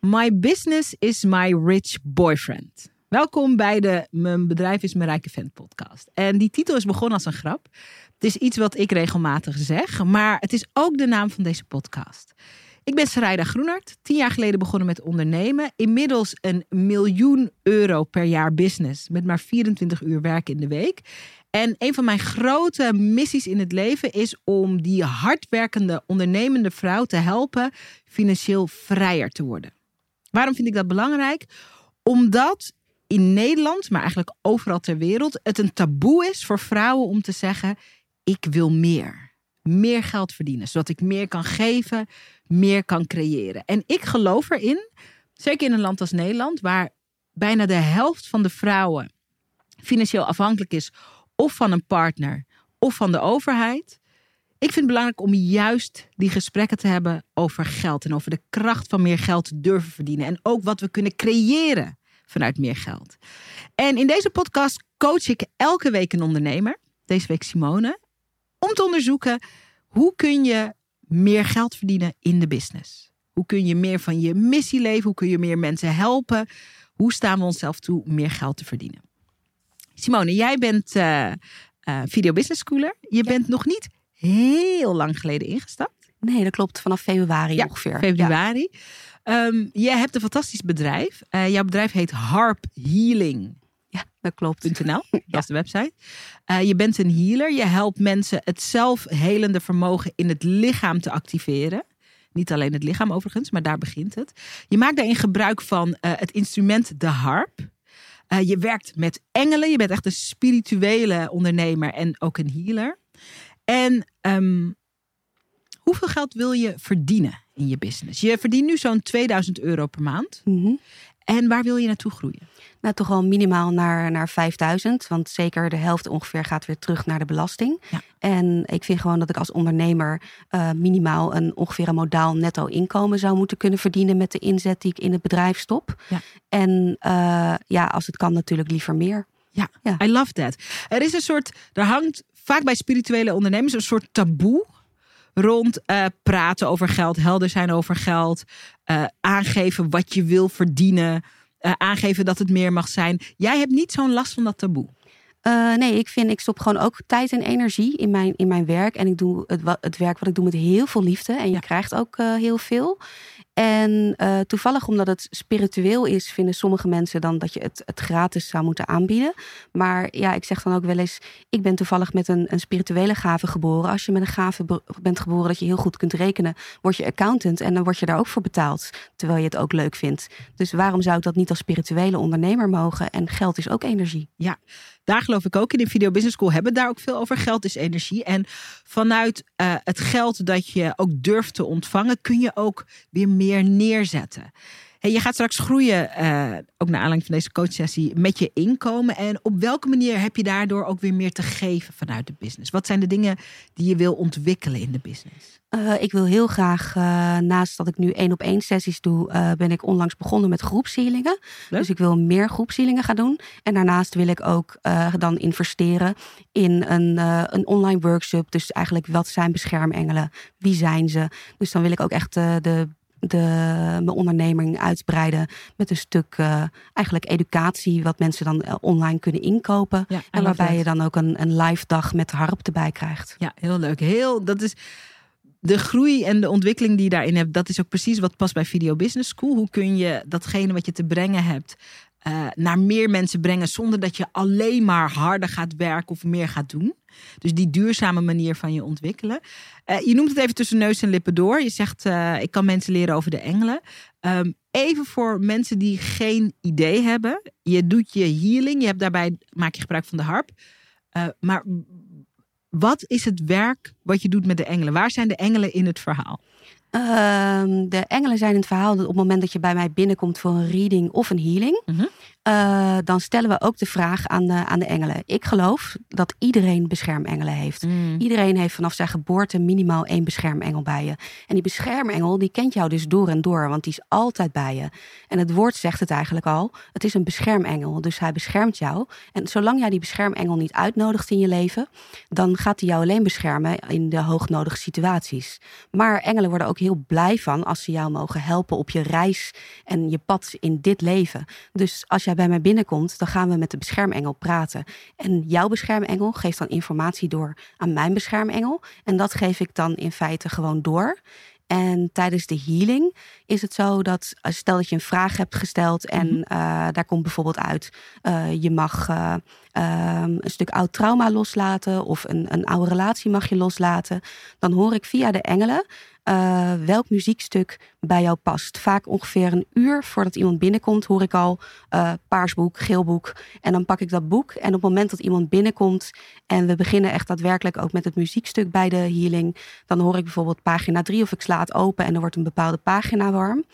My business is my rich boyfriend. Welkom bij de Mijn bedrijf is mijn rijke vent podcast. En die titel is begonnen als een grap. Het is iets wat ik regelmatig zeg, maar het is ook de naam van deze podcast. Ik ben Sarayda Groenart, tien jaar geleden begonnen met ondernemen. Inmiddels een miljoen euro per jaar business met maar 24 uur werk in de week. En een van mijn grote missies in het leven is om die hardwerkende ondernemende vrouw te helpen financieel vrijer te worden. Waarom vind ik dat belangrijk? Omdat in Nederland, maar eigenlijk overal ter wereld, het een taboe is voor vrouwen om te zeggen: ik wil meer. Meer geld verdienen, zodat ik meer kan geven, meer kan creëren. En ik geloof erin, zeker in een land als Nederland, waar bijna de helft van de vrouwen financieel afhankelijk is of van een partner of van de overheid. Ik vind het belangrijk om juist die gesprekken te hebben over geld en over de kracht van meer geld te durven verdienen. En ook wat we kunnen creëren vanuit meer geld. En in deze podcast coach ik elke week een ondernemer, deze week Simone, om te onderzoeken hoe kun je meer geld verdienen in de business. Hoe kun je meer van je missie leven? Hoe kun je meer mensen helpen? Hoe staan we onszelf toe meer geld te verdienen? Simone, jij bent uh, uh, video business schooler. Je bent nog niet heel lang geleden ingestapt. Nee, dat klopt. Vanaf februari ja, ongeveer. Februari. Ja. Um, jij hebt een fantastisch bedrijf. Uh, jouw bedrijf heet Harp Healing. Ja, dat klopt. .nl, dat ja. is de website. Uh, je bent een healer. Je helpt mensen het zelfhelende vermogen in het lichaam te activeren. Niet alleen het lichaam overigens, maar daar begint het. Je maakt daarin gebruik van uh, het instrument de harp. Uh, je werkt met engelen. Je bent echt een spirituele ondernemer en ook een healer. En um, hoeveel geld wil je verdienen in je business? Je verdient nu zo'n 2000 euro per maand. Mm -hmm. En waar wil je naartoe groeien? Nou, toch wel minimaal naar, naar 5000. Want zeker de helft ongeveer gaat weer terug naar de belasting. Ja. En ik vind gewoon dat ik als ondernemer uh, minimaal een ongeveer een modaal netto inkomen zou moeten kunnen verdienen met de inzet die ik in het bedrijf stop. Ja. En uh, ja, als het kan natuurlijk liever meer. Ja, ja, I love that. Er is een soort, er hangt vaak bij spirituele ondernemers een soort taboe rond uh, praten over geld, helder zijn over geld, uh, aangeven wat je wil verdienen, uh, aangeven dat het meer mag zijn. Jij hebt niet zo'n last van dat taboe. Nee, ik vind ik stop gewoon ook tijd en energie in mijn, in mijn werk. En ik doe het, het werk wat ik doe met heel veel liefde. En je ja. krijgt ook heel veel. En uh, toevallig omdat het spiritueel is, vinden sommige mensen dan dat je het, het gratis zou moeten aanbieden. Maar ja, ik zeg dan ook wel eens, ik ben toevallig met een, een spirituele gave geboren. Als je met een gave bent geboren dat je heel goed kunt rekenen, word je accountant en dan word je daar ook voor betaald. Terwijl je het ook leuk vindt. Dus waarom zou ik dat niet als spirituele ondernemer mogen? En geld is ook energie. Ja, daar geloof ik ook in. In Video Business School hebben we daar ook veel over. Geld is energie. En vanuit uh, het geld dat je ook durft te ontvangen, kun je ook weer meer neerzetten. Hey, je gaat straks groeien, uh, ook naar aanleiding van deze coachsessie, met je inkomen. En op welke manier heb je daardoor ook weer meer te geven vanuit de business? Wat zijn de dingen die je wil ontwikkelen in de business? Uh, ik wil heel graag, uh, naast dat ik nu één op één sessies doe, ben ik onlangs begonnen met groepshealingen. Dus ik wil meer groepshealingen gaan doen. En daarnaast wil ik ook dan investeren in een, een online workshop. Dus eigenlijk wat zijn beschermengelen? Wie zijn ze? Dus dan wil ik ook echt de de, mijn onderneming uitbreiden met een stuk uh, eigenlijk educatie, wat mensen dan uh, online kunnen inkopen. Ja, en waarbij je dan ook een, een live dag met harp erbij krijgt. Ja, heel leuk. Heel, dat is de groei en de ontwikkeling die je daarin hebt, dat is ook precies wat past bij Video Business School. Hoe kun je datgene wat je te brengen hebt, uh, naar meer mensen brengen zonder dat je alleen maar harder gaat werken of meer gaat doen. Dus die duurzame manier van je ontwikkelen. Uh, je noemt het even tussen neus en lippen door. Je zegt, uh, ik kan mensen leren over de engelen. Um, even voor mensen die geen idee hebben. Je doet je healing. Je hebt daarbij, maak je gebruik van de harp. Maar wat is het werk wat je doet met de engelen? Waar zijn de engelen in het verhaal? Uh, de engelen zijn in het verhaal dat op het moment dat je bij mij binnenkomt voor een reading of een healing, -huh. Uh, dan stellen we ook de vraag aan de, aan de engelen. Ik geloof dat iedereen beschermengelen heeft. Mm. Iedereen heeft vanaf zijn geboorte minimaal één beschermengel bij je. En die beschermengel die kent jou dus door en door, want die is altijd bij je. En het woord zegt het eigenlijk al. Het is een beschermengel, dus hij beschermt jou. En zolang jij die beschermengel niet uitnodigt in je leven, dan gaat hij jou alleen beschermen in de hoognodige situaties. Maar engelen worden ook heel blij van als ze jou mogen helpen op je reis en je pad in dit leven. Dus als jij bij mij binnenkomt, dan gaan we met de beschermengel praten. En jouw beschermengel geeft dan informatie door aan mijn beschermengel. En dat geef ik dan in feite gewoon door. En tijdens de healing is het zo dat, eh, stel dat je een vraag hebt gesteld en uh, daar komt bijvoorbeeld uit, uh, je mag um, een stuk oud trauma loslaten of een, een oude relatie mag je loslaten, dan hoor ik via de engelen uh, welk muziekstuk bij jou past. Vaak ongeveer een uur voordat iemand binnenkomt, hoor ik al uh, paarsboek, geelboek. En dan pak ik dat boek. En op het moment dat iemand binnenkomt en we beginnen echt daadwerkelijk ook met het muziekstuk bij de healing, dan hoor ik bijvoorbeeld pagina 3 of ik sla het open en er wordt een bepaalde pagina warm.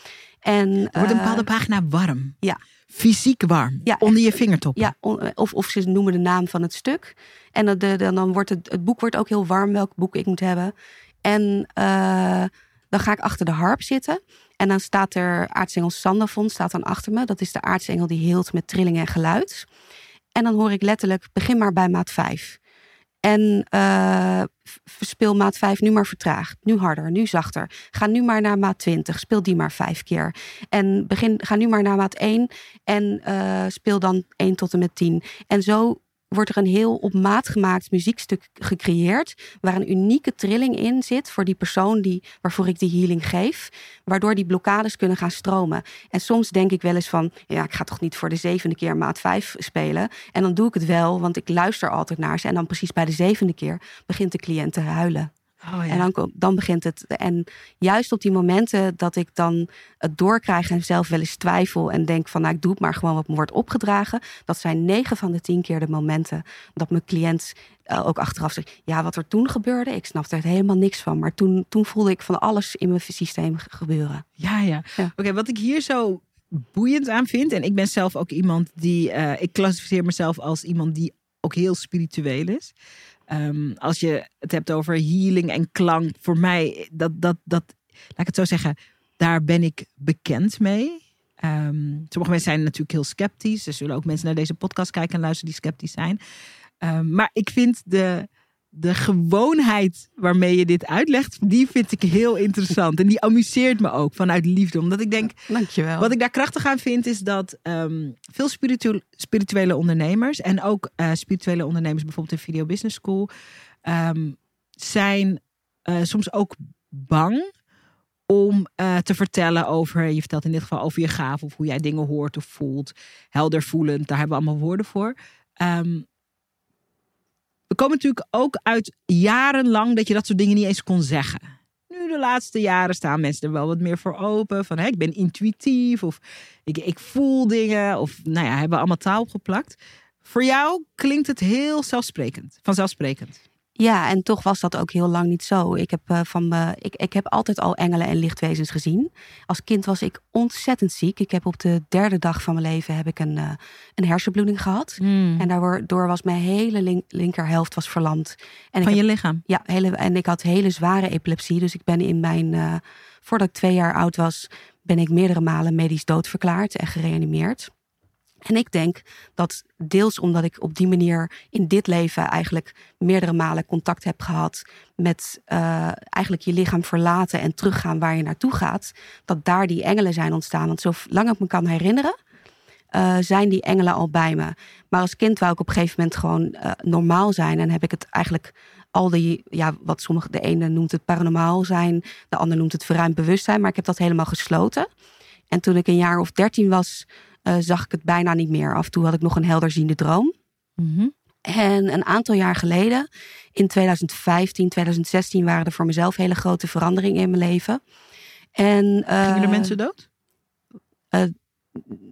En, er wordt een bepaalde pagina warm. Ja. Fysiek warm. Ja, onder je vingertop. Ja, of, of ze noemen de naam van het stuk. En dan, dan, dan wordt het, het boek wordt ook heel warm, welk boek ik moet hebben. En uh, dan ga ik achter de harp zitten. En dan staat er aartsengel Sandafon staat dan achter me. Dat is de aartsengel die heelt met trilling en geluid. En dan hoor ik letterlijk, begin maar bij maat 5. En uh, speel maat 5 nu maar vertraagd. Nu harder, nu zachter. Ga nu maar naar maat 20. Speel die maar vijf keer. En begin, ga nu maar naar maat 1. En uh, speel dan 1 tot en met 10. En zo wordt er een heel op maat gemaakt muziekstuk gecreëerd. Waar een unieke trilling in zit voor die persoon die, waarvoor ik die healing geef. Waardoor die blokkades kunnen gaan stromen. En soms denk ik wel eens van, ja, ik ga toch niet voor de zevende keer maat 5 spelen. En dan doe ik het wel, want ik luister altijd naar ze. En dan precies bij de zevende keer begint de cliënt te huilen. Oh, ja. En dan, dan begint het. En juist op die momenten dat ik dan het doorkrijg en zelf wel eens twijfel en denk van nou ik doe het maar gewoon wat me wordt opgedragen. Dat zijn negen van de tien keer de momenten dat mijn cliënt uh, ook achteraf zegt, ja wat er toen gebeurde, ik snapte er helemaal niks van. Maar toen, toen voelde ik van alles in mijn systeem gebeuren. Ja, ja. ja. Oké, wat ik hier zo boeiend aan vind. En ik ben zelf ook iemand die, uh, ik klassificeer mezelf als iemand die ook heel spiritueel is. Um, als je het hebt over healing en klank, voor mij, dat, dat, dat, laat ik het zo zeggen, daar ben ik bekend mee. Um, sommige mensen zijn natuurlijk heel sceptisch. Er zullen ook mensen naar deze podcast kijken en luisteren die sceptisch zijn. Um, maar ik vind de, de gewoonheid waarmee je dit uitlegt, die vind ik heel interessant. En die amuseert me ook vanuit liefde. Omdat ik denk, Dankjewel. wat ik daar krachtig aan vind, is dat um, veel spiritu spirituele ondernemers en ook uh, spirituele ondernemers, bijvoorbeeld in Video Business School, um, zijn uh, soms ook bang om uh, te vertellen over, je vertelt in dit geval over je gaaf of hoe jij dingen hoort of voelt, helder voelend, daar hebben we allemaal woorden voor. Um, we komen natuurlijk ook uit jarenlang dat je dat soort dingen niet eens kon zeggen. Nu de laatste jaren staan mensen er wel wat meer voor open. Van hé, ik ben intuïtief of ik, ik voel dingen. Of nou ja, hebben allemaal taal opgeplakt. Voor jou klinkt het heel zelfsprekend, vanzelfsprekend. Ja, en toch was dat ook heel lang niet zo. Ik heb, uh, van me, ik, ik heb altijd al engelen en lichtwezens gezien. Als kind was ik ontzettend ziek. Ik heb op de derde dag van mijn leven heb ik een, uh, een hersenbloeding gehad. Mm. En daardoor was mijn hele link, linkerhelft was verlamd. En van je heb, lichaam? Ja, hele, en ik had hele zware epilepsie. Dus ik ben in mijn, uh, voordat ik twee jaar oud was, ben ik meerdere malen medisch doodverklaard en gereanimeerd. En ik denk dat deels omdat ik op die manier in dit leven eigenlijk meerdere malen contact heb gehad met uh, eigenlijk je lichaam verlaten en teruggaan waar je naartoe gaat, dat daar die engelen zijn ontstaan. Want zolang ik me kan herinneren, uh, zijn die engelen al bij me. Maar als kind wou ik op een gegeven moment gewoon uh, normaal zijn en heb ik het eigenlijk al die, ja, wat sommige, de ene noemt het paranormaal zijn, de ander noemt het verruimd bewustzijn, maar ik heb dat helemaal gesloten. En toen ik een jaar of dertien was, uh, zag ik het bijna niet meer. Af en toe had ik nog een helderziende droom. Mm -hmm. En een aantal jaar geleden, in 2015, 2016, waren er voor mezelf hele grote veranderingen in mijn leven. En, uh, gingen er mensen dood? Uh,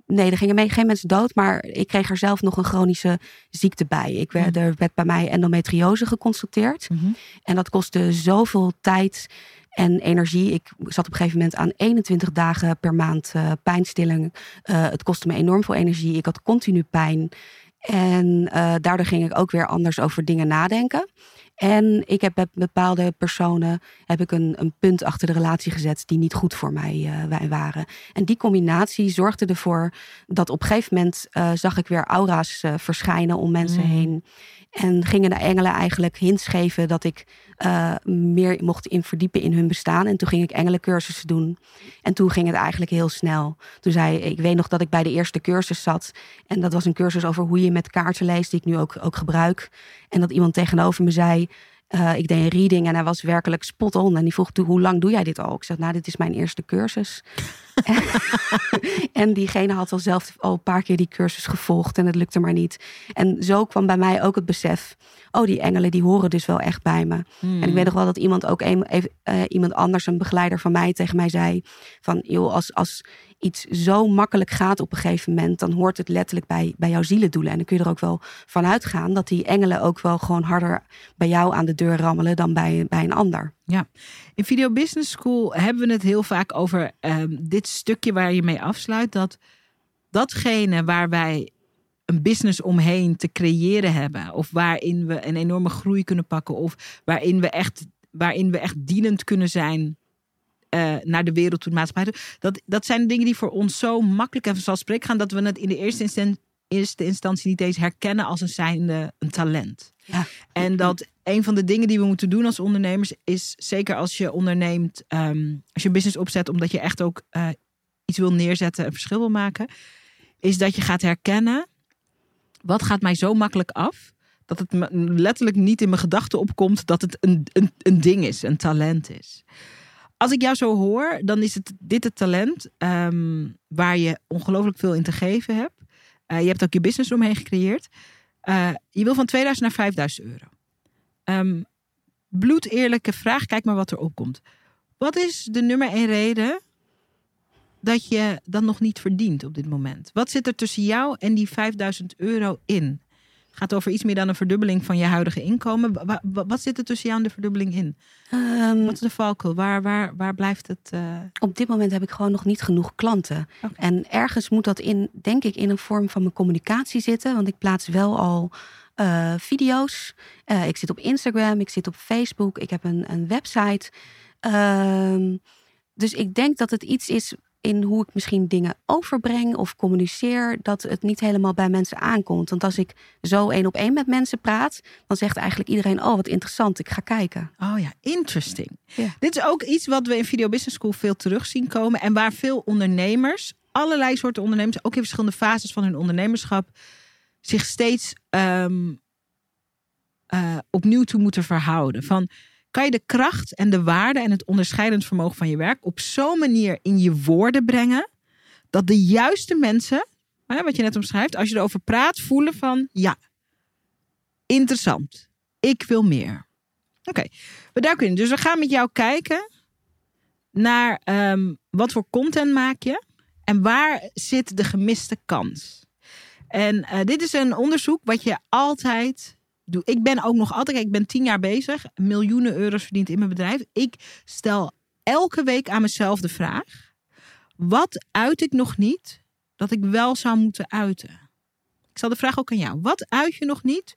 nee, er gingen geen mensen dood, maar ik kreeg er zelf nog een chronische ziekte bij. Ik werd, er werd bij mij endometriose geconstateerd. Mm -hmm. En dat kostte zoveel tijd En energie. Ik zat op een gegeven moment aan 21 dagen per maand uh, pijnstilling. Uh, het kostte me enorm veel energie. Ik had continu pijn. En uh, daardoor ging ik ook weer anders over dingen nadenken. En ik heb met bepaalde personen heb ik een, een punt achter de relatie gezet die niet goed voor mij uh, waren. En die combinatie zorgde ervoor dat op een gegeven moment uh, zag ik weer aura's uh, verschijnen om mensen mm. heen. En gingen de engelen eigenlijk hints geven dat ik meer mocht in verdiepen in hun bestaan. En toen ging ik engelencursussen doen. En toen ging het eigenlijk heel snel. Toen zei ik, weet nog dat ik bij de eerste cursus zat. En dat was een cursus over hoe je met kaarten leest, die ik nu ook, ook gebruik. En dat iemand tegenover me zei, uh, ik deed een reading en hij was werkelijk spot on. En die vroeg, hoe lang doe jij dit al? Ik zei, nou, dit is mijn eerste cursus. en diegene had al zelf al een paar keer die cursus gevolgd en het lukte maar niet. En zo kwam bij mij ook het besef, oh, die engelen die horen dus wel echt bij me. En ik weet Hmm. nog wel dat iemand ook een, even, uh, iemand anders, een begeleider van mij, tegen mij zei van, joh, als, als iets zo makkelijk gaat op een gegeven moment, dan hoort het letterlijk bij, bij jouw zielendoelen. En dan kun je er ook wel van uitgaan dat die engelen ook wel gewoon harder bij jou aan de deur rammelen dan bij, bij een ander. Ja, in Video Business School hebben we het heel vaak over um, dit stukje waar je mee afsluit. Dat datgene waar wij een business omheen te creëren hebben. Of waarin we een enorme groei kunnen pakken. Of waarin we echt, waarin we echt dienend kunnen zijn uh, naar de wereld toe, maatschappij. Dat, dat zijn dingen die voor ons zo makkelijk en vanzelfsprekend gaan. Dat we het in de eerste eerste instantie niet eens herkennen als een zijnde een talent. Ja. En dat een van de dingen die we moeten doen als ondernemers is zeker als je onderneemt, um, als je een business opzet, omdat je echt ook uh, iets wil neerzetten, een verschil wil maken, is dat je gaat herkennen wat gaat mij zo makkelijk af dat het letterlijk niet in mijn gedachten opkomt dat het een, een, een ding is, een talent is. Als ik jou zo hoor, dan is het dit het talent um, waar je ongelooflijk veel in te geven hebt. Uh, je hebt ook je business omheen gecreëerd. Uh, je wil van 2000 naar 5000 euro. Um, bloed eerlijke vraag, kijk maar wat er opkomt. Wat is de nummer één reden dat je dat nog niet verdient op dit moment? Wat zit er tussen jou en die 5000 euro in? Gaat over iets meer dan een verdubbeling van je huidige inkomen. Wat, wat zit er tussen jou en de verdubbeling in? Um, wat is de valkuil? Waar, waar, waar blijft het? Uh... Op dit moment heb ik gewoon nog niet genoeg klanten. Okay. En ergens moet dat in, denk ik, in een vorm van mijn communicatie zitten. Want ik plaats wel al uh, video's. Uh, ik zit op Instagram, ik zit op Facebook, ik heb een, een website. Uh, dus ik denk dat het iets is in hoe ik misschien dingen overbreng of communiceer, dat het niet helemaal bij mensen aankomt. Want als ik zo één op één met mensen praat, dan zegt eigenlijk iedereen: Oh, wat interessant, ik ga kijken. Oh ja, interesting. Ja. Dit is ook iets wat we in Video Business School veel terug zien komen en waar veel ondernemers, allerlei soorten ondernemers, ook in verschillende fases van hun ondernemerschap, zich steeds um, uh, opnieuw toe moeten verhouden. Van kan je de kracht en de waarde en het onderscheidend vermogen van je werk op zo'n manier in je woorden brengen dat de juiste mensen, hè, wat je net omschrijft, als je erover praat, voelen van ja, interessant, ik wil meer. Oké, okay. we duiken in. Dus we gaan met jou kijken naar um, wat voor content maak je en waar zit de gemiste kans. En uh, dit is een onderzoek wat je altijd Ik ben ook nog altijd, ik ben tien jaar bezig, miljoenen euro's verdiend in mijn bedrijf. Ik stel elke week aan mezelf de vraag: wat uit ik nog niet dat ik wel zou moeten uiten? Ik stel de vraag ook aan jou: wat uit je nog niet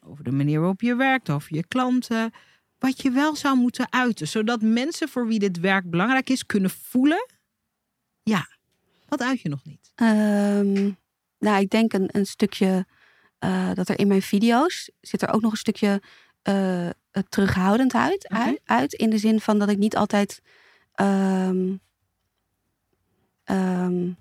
over de manier waarop je werkt, over je klanten, wat je wel zou moeten uiten, zodat mensen voor wie dit werk belangrijk is kunnen voelen: ja, wat uit je nog niet? Um, nou, ik denk een, een stukje uh, dat er in mijn video's zit er ook nog een stukje uh, terughoudend uit, Mhm. okay. uit. In de zin van dat ik niet altijd um, um,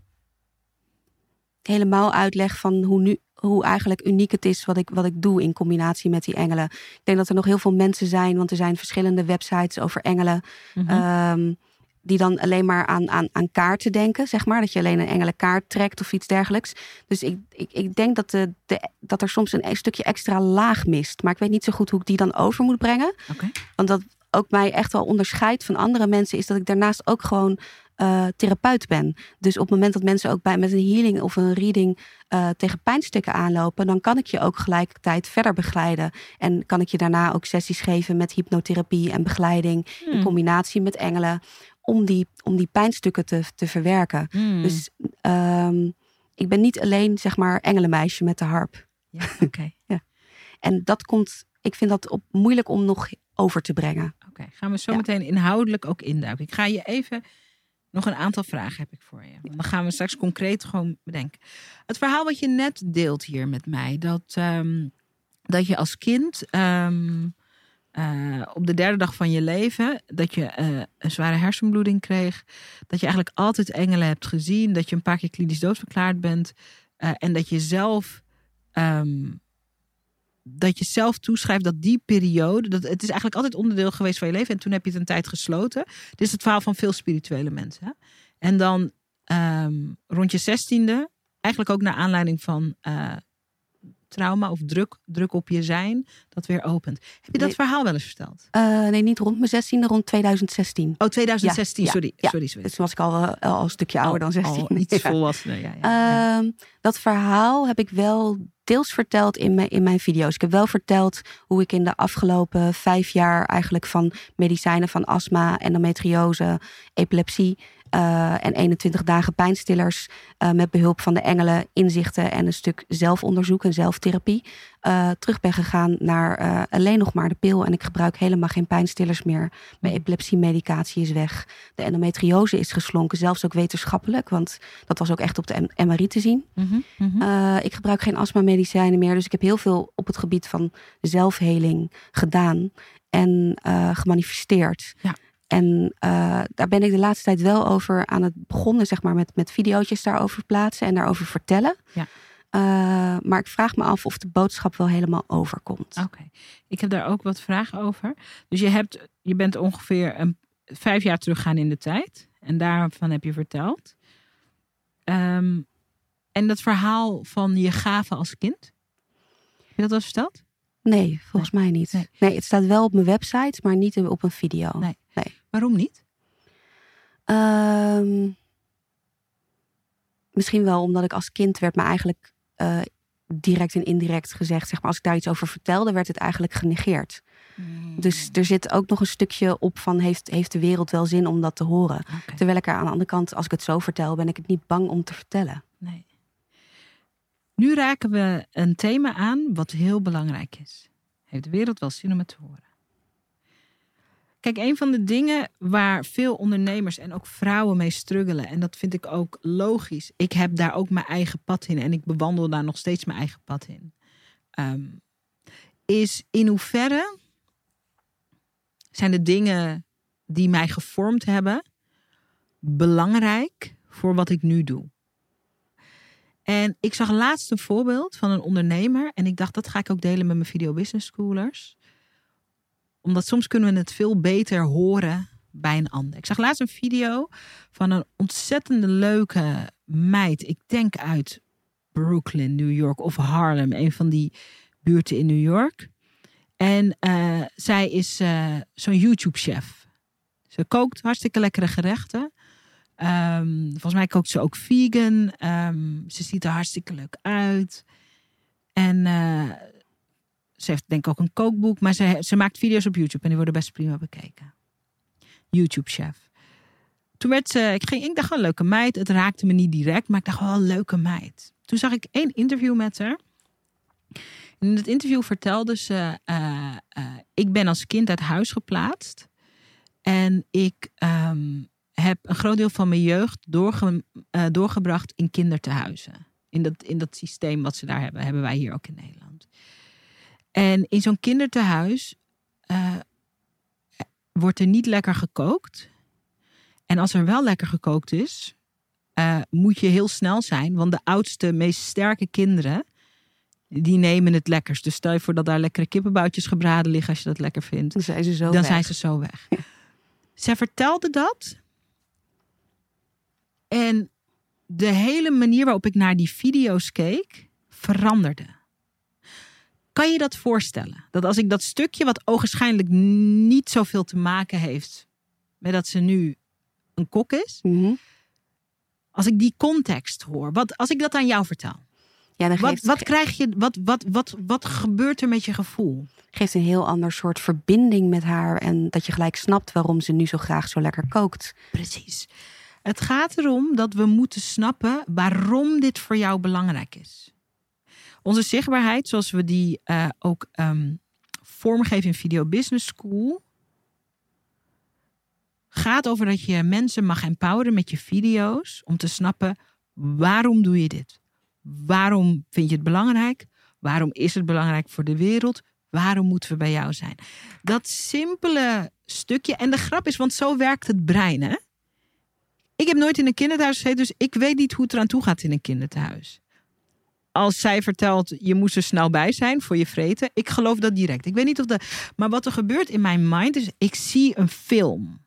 helemaal uitleg van hoe, nu, hoe eigenlijk uniek het is wat ik, wat ik doe in combinatie met die engelen. Ik denk dat er nog heel veel mensen zijn, want er zijn verschillende websites over engelen. Um, die dan alleen maar aan, aan, aan kaarten denken, zeg maar. Dat je alleen een engelenkaart trekt of iets dergelijks. Dus ik, ik, ik denk dat, de, de, dat er soms een stukje extra laag mist. Maar ik weet niet zo goed hoe ik die dan over moet brengen. Okay. Want dat ook mij echt wel onderscheidt van andere mensen... is dat ik daarnaast ook gewoon uh, therapeut ben. Dus op het moment dat mensen ook bij met een healing of een reading uh, tegen pijnstukken aanlopen, dan kan ik je ook gelijkertijd verder begeleiden. En kan ik je daarna ook sessies geven met hypnotherapie en begeleiding in Hmm. combinatie met engelen. Om die, om die pijnstukken te, te verwerken. Hmm. Dus um, ik ben niet alleen, zeg maar, engelenmeisje met de harp. Ja, oké. ja. En dat komt, ik vind dat op, moeilijk om nog over te brengen. Oké, okay, gaan we zo Ja. meteen inhoudelijk ook induiken. Ik ga je even, nog een aantal vragen heb ik voor je. Dan gaan we straks concreet gewoon bedenken. Het verhaal wat je net deelt hier met mij, dat, um, dat je als kind um, uh, op de derde dag van je leven, dat je uh, een zware hersenbloeding kreeg, dat je eigenlijk altijd engelen hebt gezien, dat je een paar keer klinisch doodverklaard bent uh, en dat je zelf um, dat je zelf toeschrijft dat die periode, dat het is eigenlijk altijd onderdeel geweest van je leven en toen heb je het een tijd gesloten. Dit is het verhaal van veel spirituele mensen. Hè? En dan um, rond je zestiende, eigenlijk ook naar aanleiding van trauma of druk, druk op je zijn, dat weer opent. Heb je dat nee. verhaal wel eens verteld? Uh, nee, niet rond mijn zestiende, rond 2016. Oh, 2016, ja, sorry. Ja, sorry, sorry. Dus was ik al, uh, al een stukje ouder dan 16. Al iets volwassen, ja. ja, uh, dat verhaal heb ik wel deels verteld in mijn, in mijn video's. Ik heb wel verteld hoe ik in de afgelopen vijf jaar eigenlijk van medicijnen van astma, endometriose, epilepsie en 21 dagen pijnstillers uh, met behulp van de engelen, inzichten en een stuk zelfonderzoek en zelftherapie uh, terug ben gegaan naar alleen nog maar de pil. En ik gebruik helemaal geen pijnstillers meer. Mijn epilepsiemedicatie is weg. De endometriose is geslonken, zelfs ook wetenschappelijk, want dat was ook echt op de MRI te zien. Mm -hmm, mm -hmm. ik gebruik geen astma-medicijnen meer, dus ik heb heel veel op het gebied van zelfheling gedaan en gemanifesteerd. Ja. En uh, daar ben ik de laatste tijd wel over aan het begonnen, zeg maar, met, met video's daarover plaatsen en daarover vertellen. Ja. Uh, maar ik vraag me af of de boodschap wel helemaal overkomt. Oké, okay. ik heb daar ook wat vragen over. Dus je, hebt, je bent ongeveer een, vijf jaar teruggaan in de tijd. En daarvan heb je verteld. Um, en dat verhaal van je gaven als kind. Heb je dat eens verteld? Nee, volgens nee. mij niet. Nee. nee. het staat wel op mijn website, maar niet op een video. Nee. Waarom niet? Um, misschien wel omdat ik als kind werd me eigenlijk uh, direct en indirect gezegd, zeg maar, als ik daar iets over vertelde, werd het eigenlijk genegeerd. Mm. Dus er zit ook nog een stukje op van heeft, heeft de wereld wel zin om dat te horen? Okay. Terwijl ik er aan de andere kant, als ik het zo vertel, ben ik het niet bang om te vertellen. Nee. Nu raken we een thema aan wat heel belangrijk is. Heeft de wereld wel zin om het te horen? Kijk, een van de dingen waar veel ondernemers en ook vrouwen mee struggelen, en dat vind ik ook logisch. Ik heb daar ook mijn eigen pad in en ik bewandel daar nog steeds mijn eigen pad in. Um, is in hoeverre zijn de dingen die mij gevormd hebben belangrijk voor wat ik nu doe? En ik zag laatst een voorbeeld van een ondernemer. En ik dacht, dat ga ik ook delen met mijn video business schoolers. Omdat soms kunnen we het veel beter horen bij een ander. Ik zag laatst een video van een ontzettende leuke meid. Ik denk uit Brooklyn, New York of Harlem. Een van die buurten in New York. En uh, zij is uh, zo'n YouTube-chef. Ze kookt hartstikke lekkere gerechten. Um, volgens mij kookt ze ook vegan. Um, ze ziet er hartstikke leuk uit. En uh, ze heeft denk ik ook een kookboek. Maar ze, ze, maakt video's op YouTube en die worden best prima bekeken. YouTube-chef. Toen werd ze, ik, ging, ik dacht wel, leuke meid. Het raakte me niet direct, maar ik dacht wel, leuke meid. Toen zag ik één interview met haar. In het interview vertelde ze, uh, uh, ik ben als kind uit huis geplaatst. En ik... Um, heb een groot deel van mijn jeugd uh, doorgebracht in kindertehuizen. In dat, in dat systeem wat ze daar hebben, hebben wij hier ook in Nederland. En in zo'n kindertehuis uh, wordt er niet lekker gekookt. En als er wel lekker gekookt is, uh, moet je heel snel zijn. Want de oudste, meest sterke kinderen, die nemen het lekkers. Dus stel je voor dat daar lekkere kippenboutjes gebraden liggen als je dat lekker vindt. Dan zijn ze zo dan weg. zijn ze zo weg. Zij vertelde dat en de hele manier waarop ik naar die video's keek, veranderde. Kan je dat voorstellen? Dat als ik dat stukje, wat ogenschijnlijk niet zoveel te maken heeft met dat ze nu een kok is. Mhm. Als ik die context hoor, wat, als ik dat aan jou vertel. Ja, dan Wat, wat krijg je, wat, wat, wat, wat gebeurt er met je gevoel? geeft een heel ander soort verbinding met haar. En dat je gelijk snapt waarom ze nu zo graag zo lekker kookt. Precies. Het gaat erom dat we moeten snappen waarom dit voor jou belangrijk is. Onze zichtbaarheid, zoals we die eh, ook ehm, vormgeven in Video Business School, gaat over dat je mensen mag empoweren met je video's om te snappen waarom doe je dit? Waarom vind je het belangrijk? Waarom is het belangrijk voor de wereld? Waarom moeten we bij jou zijn? Dat simpele stukje. En de grap is, want zo werkt het brein. Hè? Ik heb nooit in een kinderthuis gezeten, dus ik weet niet hoe het eraan toe gaat in een kinderthuis. Als zij vertelt, je moest er snel bij zijn voor je vreten. Ik geloof dat direct. Ik weet niet of dat. Maar wat er gebeurt in mijn mind is, ik zie een film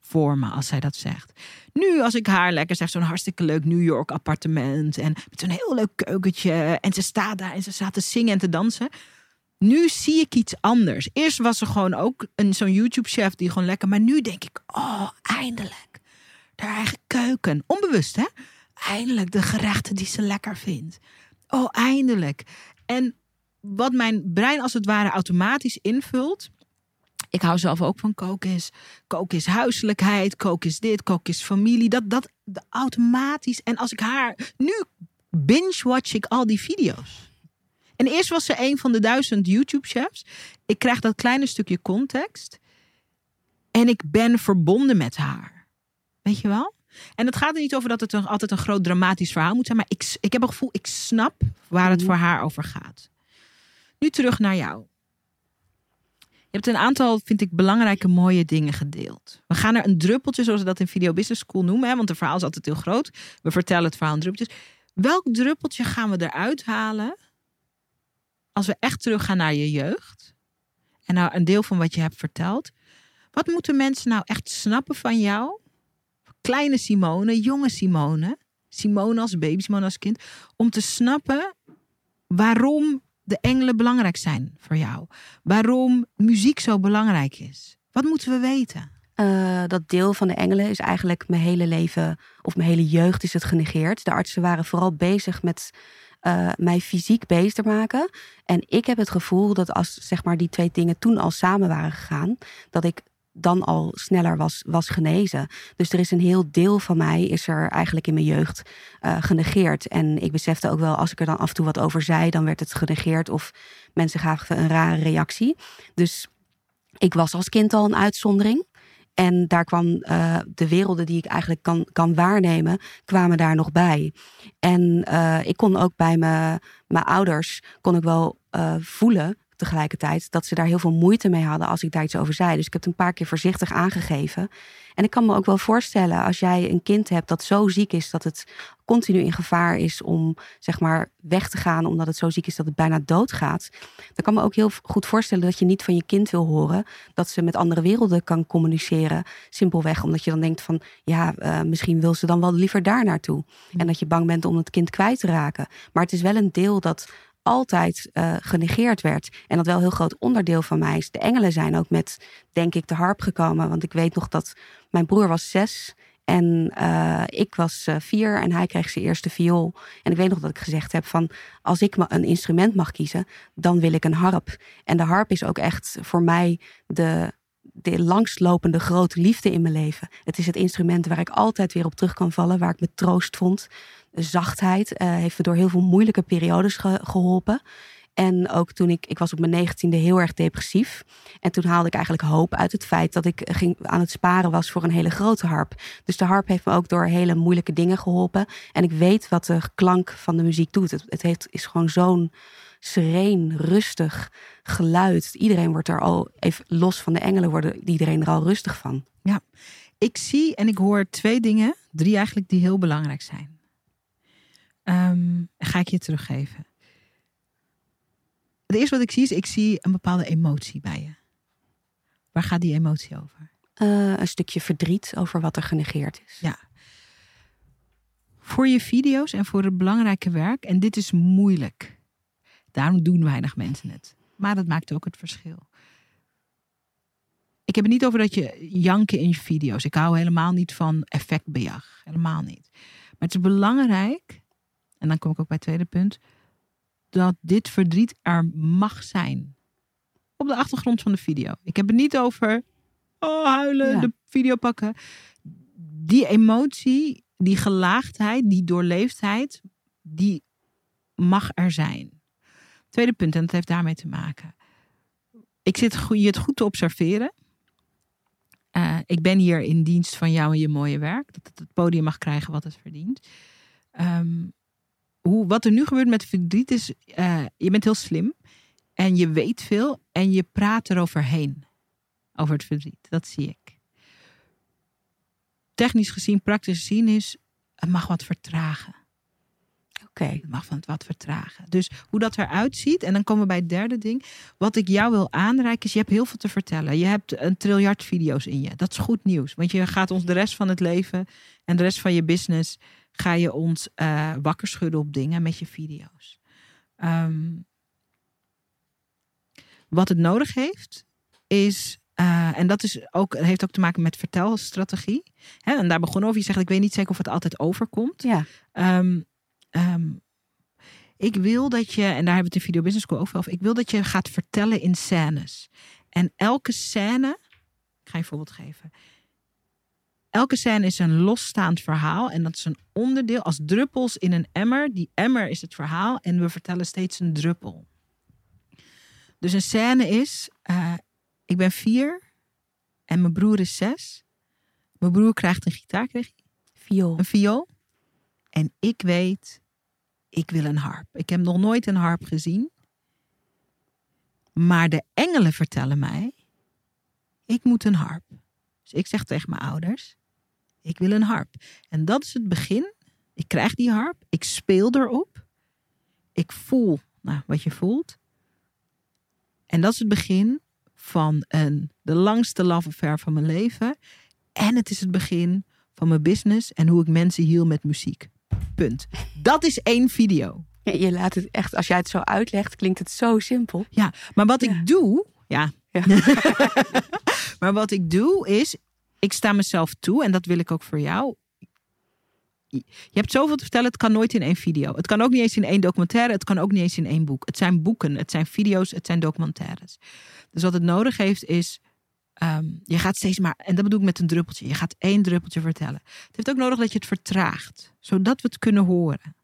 voor me als zij dat zegt. Nu, als ik haar lekker zeg, zo'n hartstikke leuk New York appartement. En met zo'n heel leuk keukentje. En ze staat daar en ze staat te zingen en te dansen. Nu zie ik iets anders. Eerst was ze gewoon ook een, zo'n YouTube-chef die gewoon lekker. Maar nu denk ik, oh, eindelijk. Haar eigen keuken. Onbewust, hè? Eindelijk de gerechten die ze lekker vindt. Oh, eindelijk. En wat mijn brein als het ware automatisch invult. Ik hou zelf ook van koken is. Koken is huiselijkheid. Koken is dit. Koken is familie. Dat, dat, automatisch. En als ik haar. Nu binge-watch ik al die video's. En eerst was ze een van de duizend YouTube-chefs. Ik krijg dat kleine stukje context. En ik ben verbonden met haar. Weet je wel? En het gaat er niet over dat het een, altijd een groot dramatisch verhaal moet zijn. Maar ik, ik heb een gevoel, ik snap waar het Mhm. voor haar over gaat. Nu terug naar jou. Je hebt een aantal, vind ik, belangrijke mooie dingen gedeeld. We gaan er een druppeltje, zoals we dat in Video Business School noemen. Hè, want het verhaal is altijd heel groot. We vertellen het verhaal in druppeltjes. Welk druppeltje gaan we eruit halen als we echt teruggaan naar je jeugd? En nou een deel van wat je hebt verteld. Wat moeten mensen nou echt snappen van jou? Kleine Simone, jonge Simone. Simone als baby, Simone als kind. Om te snappen waarom de engelen belangrijk zijn voor jou. Waarom muziek zo belangrijk is. Wat moeten we weten? Eh, dat deel van de engelen is eigenlijk mijn hele leven, of mijn hele jeugd is het genegeerd. De artsen waren vooral bezig met eh, mij fysiek beter maken. En ik heb het gevoel dat als zeg maar, die twee dingen toen al samen waren gegaan, dat ik dan al sneller was, was genezen. Dus er is een heel deel van mij, is er eigenlijk in mijn jeugd eh, genegeerd. En ik besefte ook wel, als ik er dan af en toe wat over zei, dan werd het genegeerd of mensen gaven een rare reactie. Dus ik was als kind al een uitzondering. En daar kwam eh, de werelden die ik eigenlijk kan, kan waarnemen, kwamen daar nog bij. En eh, ik kon ook bij mijn ouders, kon ik wel voelen tegelijkertijd dat ze daar heel veel moeite mee hadden als ik daar iets over zei. Dus ik heb het een paar keer voorzichtig aangegeven. En ik kan me ook wel voorstellen, als jij een kind hebt dat zo ziek is dat het continu in gevaar is om zeg maar weg te gaan, omdat het zo ziek is dat het bijna doodgaat. Dan kan me ook heel goed voorstellen dat je niet van je kind wil horen dat ze met andere werelden kan communiceren. Simpelweg omdat je dan denkt van ja, uh, misschien wil ze dan wel liever daar naartoe. En dat je bang bent om het kind kwijt te raken. Maar het is wel een deel dat altijd uh, genegeerd werd. En dat wel een heel groot onderdeel van mij is. De engelen zijn ook met, denk ik, de harp gekomen. Want ik weet nog dat mijn broer was zes en uh, ik was uh, vier en hij kreeg zijn eerste viool. En ik weet nog dat ik gezegd heb van... als ik een instrument mag kiezen, dan wil ik een harp. En de harp is ook echt voor mij de, de langstlopende grote liefde in mijn leven. Het is het instrument waar ik altijd weer op terug kan vallen. Waar ik me troost vond. Zachtheid uh, heeft me door heel veel moeilijke periodes ge geholpen. En ook toen ik, ik was op mijn negentiende heel erg depressief. En toen haalde ik eigenlijk hoop uit het feit dat ik ging, aan het sparen was voor een hele grote harp. Dus de harp heeft me ook door hele moeilijke dingen geholpen. En ik weet wat de klank van de muziek doet. Het, het heeft, is gewoon zo'n sereen, rustig geluid. Iedereen wordt er al, even los van de engelen, worden iedereen er al rustig van. Ja, ik zie en ik hoor twee dingen, drie eigenlijk, die heel belangrijk zijn. Um, ga ik je teruggeven. Het eerste wat ik zie is, ik zie een bepaalde emotie bij je. Waar gaat die emotie over? Uh, een stukje verdriet over wat er genegeerd is. Ja. Voor je video's en voor het belangrijke werk, en dit is moeilijk. Daarom doen weinig mensen het. Maar dat maakt ook het verschil. ik heb het niet over dat je janken in je video's. Ik hou helemaal niet van effectbejag. Helemaal niet. Maar het is belangrijk, en dan kom ik ook bij het tweede punt, dat dit verdriet er mag zijn. Op de achtergrond van de video. Ik heb het niet over oh, huilen, Ja. de video pakken. Die emotie, die gelaagdheid, die doorleefdheid, die mag er zijn. Tweede punt, en dat heeft daarmee te maken. Ik zit goed- je het goed te observeren. Eh, ik ben hier in dienst van jou en je mooie werk. Dat het het podium mag krijgen wat het verdient. Ehm, hoe, wat er nu gebeurt met verdriet is, eh, je bent heel slim. En je weet veel en je praat eroverheen. Over het verdriet. Dat zie ik. Technisch gezien, praktisch gezien is, het mag wat vertragen. Oké. Het mag van het wat vertragen. Dus hoe dat eruit ziet. En dan komen we bij het derde ding. Wat ik jou wil aanreiken is, je hebt heel veel te vertellen. Je hebt een triljard video's in je. Dat is goed nieuws. Want je gaat ons de rest van het leven en de rest van je business... ga je ons eh, wakker schudden op dingen met je video's. Ehm, wat het nodig heeft, is... eh, en dat is ook, heeft ook te maken met vertelstrategie. Hè, en daar begonnen over. Je zegt, ik weet niet zeker of het altijd overkomt. Ja. Ehm, ehm, ik wil dat je, en daar hebben we het in Video Business School ook over. Ik wil dat je gaat vertellen in scènes. En elke scène, ik ga je een voorbeeld geven. Elke scène is een losstaand verhaal. En dat is een onderdeel als druppels in een emmer. Die emmer is het verhaal. En we vertellen steeds een druppel. Dus een scène is, eh, ik ben vier en mijn broer is zes. Mijn broer krijgt een gitaar, kreeg hij? Viool. een viool. En ik weet, ik wil een harp. Ik heb nog nooit een harp gezien. Maar de engelen vertellen mij, ik moet een harp. Dus ik zeg tegen mijn ouders, ik wil een harp. En dat is het begin. Ik krijg die harp, ik speel erop. Ik voel nou, wat je voelt. En dat is het begin van een, de langste love affair van mijn leven. En het is het begin van mijn business en hoe ik mensen hiel met muziek. Punt. Dat is één video. Ja, je laat het echt, als jij het zo uitlegt, klinkt het zo simpel. Ja, maar wat Ja. ik doe, ja. Ja. maar wat ik doe is, ik sta mezelf toe en dat wil ik ook voor jou. Je hebt zoveel te vertellen, het kan nooit in één video. Het kan ook niet eens in één documentaire, het kan ook niet eens in één boek. Het zijn boeken, het zijn video's, het zijn documentaires. Dus wat het nodig heeft is, ehm, je gaat steeds maar, en dat bedoel ik met een druppeltje, je gaat één druppeltje vertellen. Het heeft ook nodig dat je het vertraagt, zodat we het kunnen horen.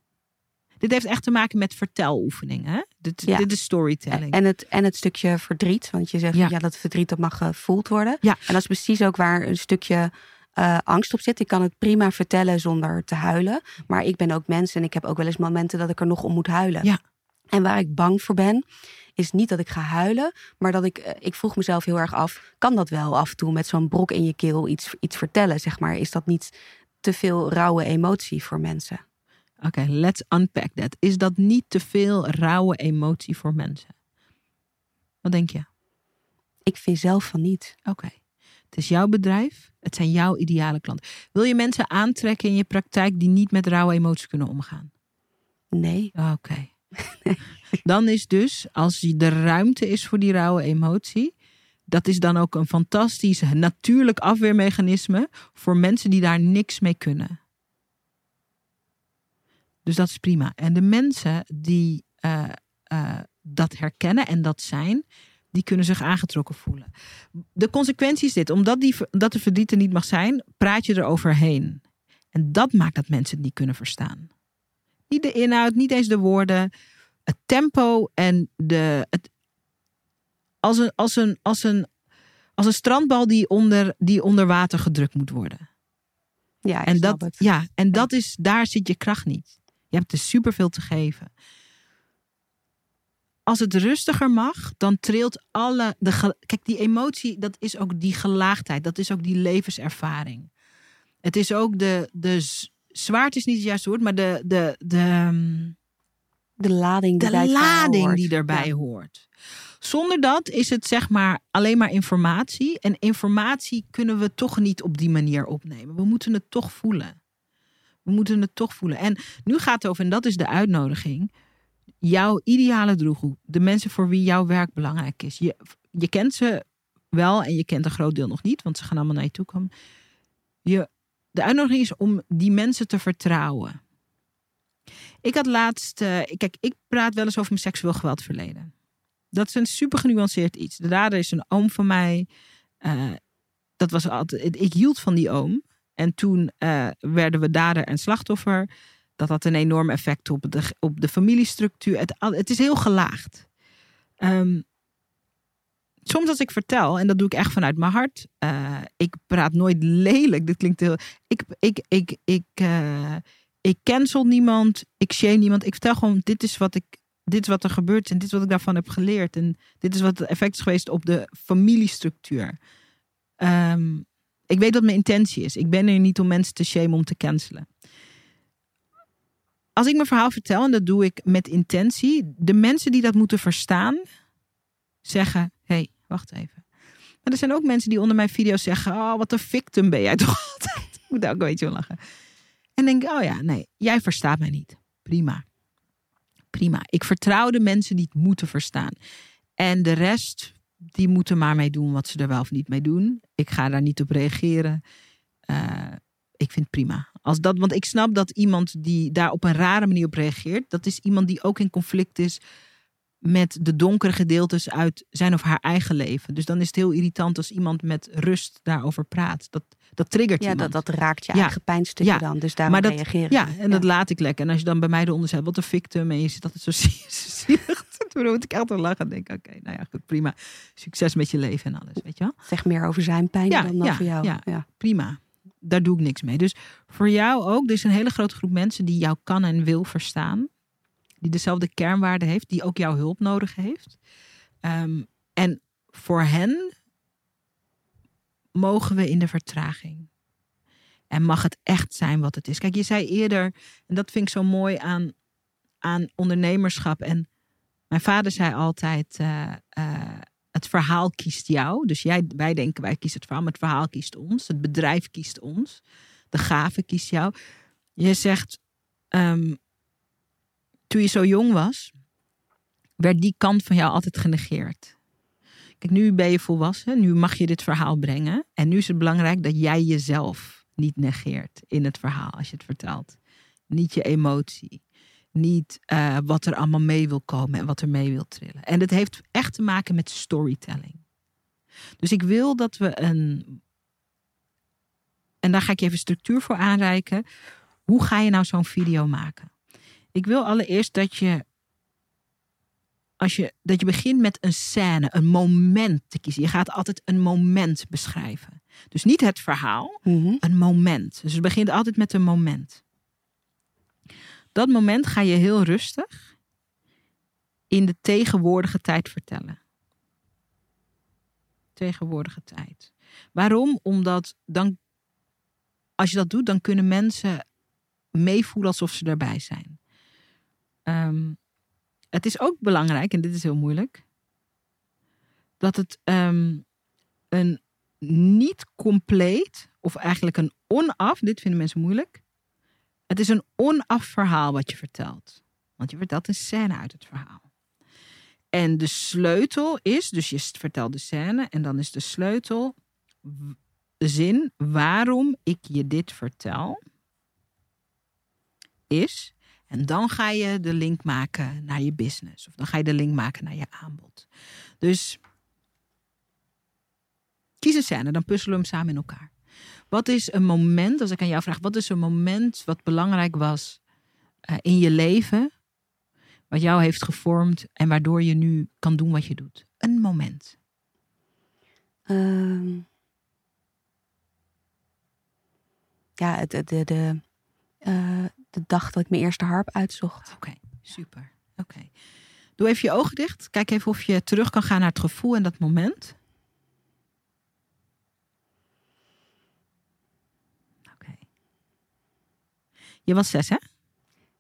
Dit heeft echt te maken met verteloefeningen. Dit, Ja. dit is storytelling. En het, en het stukje verdriet. Want je zegt Ja. ja. dat verdriet dat mag gevoeld worden. Ja. En dat is precies ook waar een stukje eh, angst op zit. Ik kan het prima vertellen zonder te huilen. Maar ik ben ook mens en ik heb ook wel eens momenten dat ik er nog om moet huilen. Ja. En waar ik bang voor ben, is niet dat ik ga huilen. Maar dat ik, eh, ik vroeg mezelf heel erg af, kan dat wel af en toe met zo'n brok in je keel iets, iets vertellen? Zeg maar, is dat niet te veel rauwe emotie voor mensen? Oké, let's unpack that. Is dat niet te veel rauwe emotie voor mensen? Wat denk je? Ik vind zelf van niet. Oké. Het is jouw bedrijf. Het zijn jouw ideale klanten. Wil je mensen aantrekken in je praktijk die niet met rauwe emoties kunnen omgaan? Nee. Oké. Dan is dus, als de ruimte is voor die rauwe emotie, dat is dan ook een fantastisch natuurlijk afweermechanisme voor mensen die daar niks mee kunnen. Dus dat is prima. En de mensen die eh, eh, dat herkennen en dat zijn, die kunnen zich aangetrokken voelen. De consequentie is dit: omdat die, dat de verdriet er niet mag zijn, praat je er overheen. En dat maakt dat mensen het niet kunnen verstaan. Niet de inhoud, niet eens de woorden. Het tempo en de. Het, als, een, als, een, als, een, als een strandbal die onder, die onder water gedrukt moet worden. Ja, En, dat, het. ja, en dat is, daar zit je kracht niet. Je hebt er superveel te geven. Als het rustiger mag, dan trilt alle. De, kijk, die emotie, dat is ook die gelaagdheid. Dat is ook die levenservaring. Het is ook de. de zwaard is niet het juiste woord, maar de, de, de, ehm, De lading die de bij lading hoort. die erbij Ja. hoort. Zonder dat is het zeg maar alleen maar informatie. En informatie kunnen we toch niet op die manier opnemen. We moeten het toch voelen. We moeten het toch voelen. En nu gaat het over, en dat is de uitnodiging. Jouw ideale doelgroep. De mensen voor wie jouw werk belangrijk is. Je, je kent ze wel en je kent een groot deel nog niet, want ze gaan allemaal naar je toe komen. Je, de uitnodiging is om die mensen te vertrouwen. Ik had laatst, uh, kijk, ik praat wel eens over mijn seksueel geweldverleden. Dat is een super genuanceerd iets. De dader is een oom van mij. Uh, dat was altijd, ik hield van die oom. En toen uh, werden we dader en slachtoffer. Dat had een enorm effect op de, op de familiestructuur. Het, het is heel gelaagd. Um, soms als ik vertel, en dat doe ik echt vanuit mijn hart. Uh, ik praat nooit lelijk. Dit klinkt heel. Ik, ik, ik, ik, uh, ik cancel niemand. Ik shame niemand. Ik vertel gewoon: dit is wat ik. Dit is wat er gebeurt en dit is wat ik daarvan heb geleerd. En dit is wat het effect is geweest op de familiestructuur. Um, ik weet wat mijn intentie is. Ik ben er niet om mensen te shamen om te cancelen. Als ik mijn verhaal vertel, en dat doe ik met intentie, de mensen die dat moeten verstaan, zeggen: hey, wacht even. Maar er zijn ook mensen die onder mijn video's zeggen: Oh, wat een victim ben jij toch altijd? Ik moet daar ook een beetje om lachen. En denk: Oh ja, nee, jij verstaat mij niet. Prima. Prima. Ik vertrouw de mensen die het moeten verstaan. En de rest, die moeten maar mee doen wat ze er wel of niet mee doen. Ik ga daar niet op reageren. Uh, ik vind het prima. Als dat, want ik snap dat iemand die daar op een rare manier op reageert, dat is iemand die ook in conflict is met de donkere gedeeltes uit zijn of haar eigen leven. Dus dan is het heel irritant als iemand met rust daarover praat. Dat, dat triggert ja, iemand. Dat, dat raakt je eigen pijnstukje ja. dan. Dus daarom dat, reageren. Ja, en dat laat ik lekker. En als je dan bij mij eronder zet, wat een victim. En je zit altijd zo zielig. Toen moet ik echt wel lachen en denk, oké, okay, nou ja, goed, prima. Succes met je leven en alles, weet je wel? Zeg meer over zijn pijn ja, dan over jou. Ja, ja, prima. Daar doe ik niks mee. Dus voor jou ook, er is een hele grote groep mensen die jou kan en wil verstaan die dezelfde kernwaarden heeft, die ook jouw hulp nodig heeft. Um, en voor hen mogen we in de vertraging. En mag het echt zijn wat het is. Kijk, je zei eerder, en dat vind ik zo mooi aan, aan ondernemerschap. En mijn vader zei altijd: uh, uh, het verhaal kiest jou. Dus jij, wij denken wij kiezen het verhaal, maar het verhaal kiest ons. Het bedrijf kiest ons. De gave kiest jou. Je zegt: um, toen je zo jong was, werd die kant van jou altijd genegeerd. Kijk, nu ben je volwassen, nu mag je dit verhaal brengen. En nu is het belangrijk dat jij jezelf niet negeert in het verhaal als je het vertelt. Niet je emotie. Niet uh, wat er allemaal mee wil komen en wat er mee wil trillen. En het heeft echt te maken met storytelling. Dus ik wil dat we een. En daar ga ik je even structuur voor aanreiken. Hoe ga je nou zo'n video maken? Ik wil allereerst dat je, als je, dat je begint met een scène, een moment te kiezen. Je gaat altijd een moment beschrijven. Dus niet het verhaal, Mhm. een moment. Dus het begint altijd met een moment. Dat moment ga je heel rustig in de tegenwoordige tijd vertellen. Tegenwoordige tijd. Waarom? Omdat dan, als je dat doet, dan kunnen mensen meevoelen alsof ze erbij zijn. Um, het is ook belangrijk, en dit is heel moeilijk, dat het um, een niet compleet, of eigenlijk een onaf, dit vinden mensen moeilijk. Het is een onaf verhaal wat je vertelt. Want je vertelt een scène uit het verhaal. En de sleutel is, dus je vertelt de scène, en dan is de sleutel de zin waarom ik je dit vertel, is en dan ga je de link maken naar je business. Of dan ga je de link maken naar je aanbod. Dus kies een scène, dan puzzelen we hem samen in elkaar. Wat is een moment, als ik aan jou vraag, wat is een moment wat belangrijk was uh, in je leven, wat jou heeft gevormd en waardoor je nu kan doen wat je doet? Een moment. Um, ja, de, de, de, uh, de dag dat ik mijn eerste harp uitzocht. Oké, okay, super. Oké. Okay. Doe even je ogen dicht. Kijk even of je terug kan gaan naar het gevoel en dat moment. Oké. Okay. Je was zes, hè?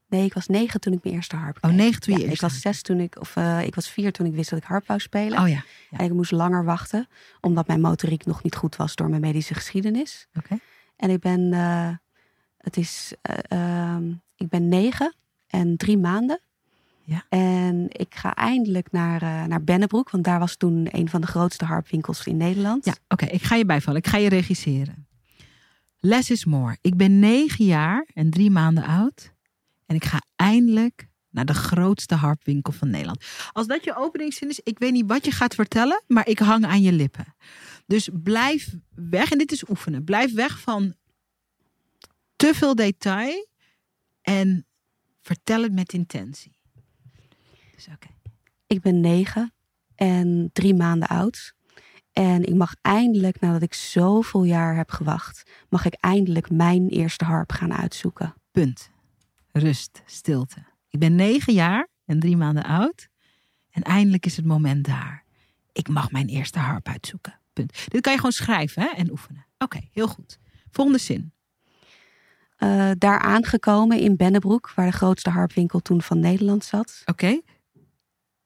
Nee, ik was negen toen ik mijn eerste harp kreeg. Oh, negen toen je ja, Ik was zes toen ik, of uh, ik was vier toen ik wist dat ik harp wou spelen. Oh ja. ja. En ik moest langer wachten, omdat mijn motoriek nog niet goed was door mijn medische geschiedenis. Oké. En ik ben, uh, het is, uh, ik ben negen en drie maanden. Ja. En ik ga eindelijk naar, uh, naar Bennebroek, want daar was toen een van de grootste harpwinkels in Nederland. Ja, oké, ik ga je bijvallen. Ik ga je regisseren. Less is more. Ik ben negen jaar en drie maanden oud. En ik ga eindelijk naar de grootste harpwinkel van Nederland. Als dat je openingszin is, ik weet niet wat je gaat vertellen, maar ik hang aan je lippen. Dus blijf weg, en dit is oefenen, blijf weg van te veel detail en vertel het met intentie. Dus oké. Ik ben negen en drie maanden oud. En ik mag eindelijk, nadat ik zoveel jaar heb gewacht, mag ik eindelijk mijn eerste harp gaan uitzoeken. Punt. Rust, stilte. Ik ben negen jaar en drie maanden oud. En eindelijk is het moment daar. Ik mag mijn eerste harp uitzoeken. Punt. Dit kan je gewoon schrijven hè, en oefenen. Oké, heel goed. Volgende zin. Uh, daar aangekomen in Bennebroek, waar de grootste harpwinkel toen van Nederland zat. Oké.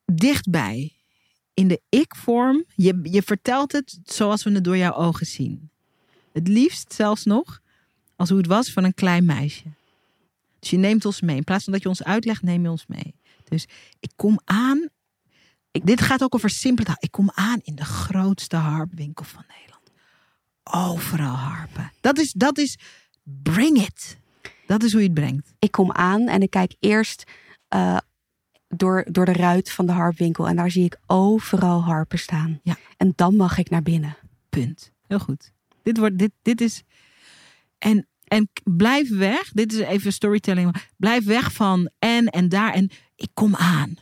Dichtbij. In de ik-vorm. Je, je vertelt het zoals we het door jouw ogen zien. Het liefst zelfs nog als hoe het was van een klein meisje. Dus je neemt ons mee. In plaats van dat je ons uitlegt, neem je ons mee. Dus ik kom aan. Ik, dit gaat ook over simpele Ik kom aan in de grootste harpwinkel van Nederland. Overal harpen. Dat is, dat is bring it. Dat is hoe je het brengt. Ik kom aan en ik kijk eerst uh, door, door de ruit van de harpwinkel. En daar zie ik overal harpen staan. Ja. En dan mag ik naar binnen. Punt. Heel goed. Dit, wordt, dit, dit is. En en blijf weg. Dit is even storytelling. Blijf weg van en en daar. En ik kom aan.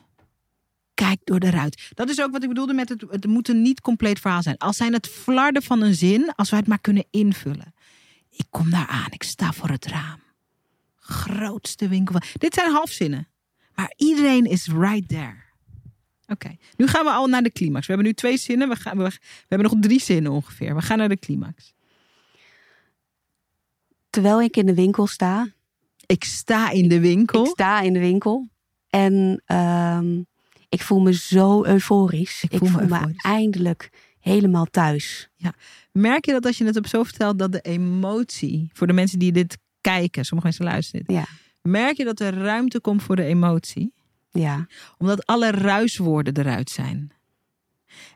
Kijk door de ruit. Dat is ook wat ik bedoelde met het. Het moet een niet compleet verhaal zijn. Als zijn het flarden van een zin. Als wij het maar kunnen invullen. Ik kom daar aan. Ik sta voor het raam. Grootste winkel. Dit zijn halfzinnen. Maar iedereen is right there. Oké, nu gaan we al naar de climax. We hebben nu twee zinnen. We, gaan, we, we hebben nog drie zinnen ongeveer. We gaan naar de climax terwijl ik in de winkel sta. Ik sta in de winkel. Ik sta in de winkel. En uh, ik voel me zo euforisch. Ik, voel, me, me, eindelijk helemaal thuis. Ja. Merk je dat als je het op zo vertelt, dat de emotie, voor de mensen die dit kijken, sommige mensen luisteren, ja. merk je dat er ruimte komt voor de emotie? Ja. Omdat alle ruiswoorden eruit zijn.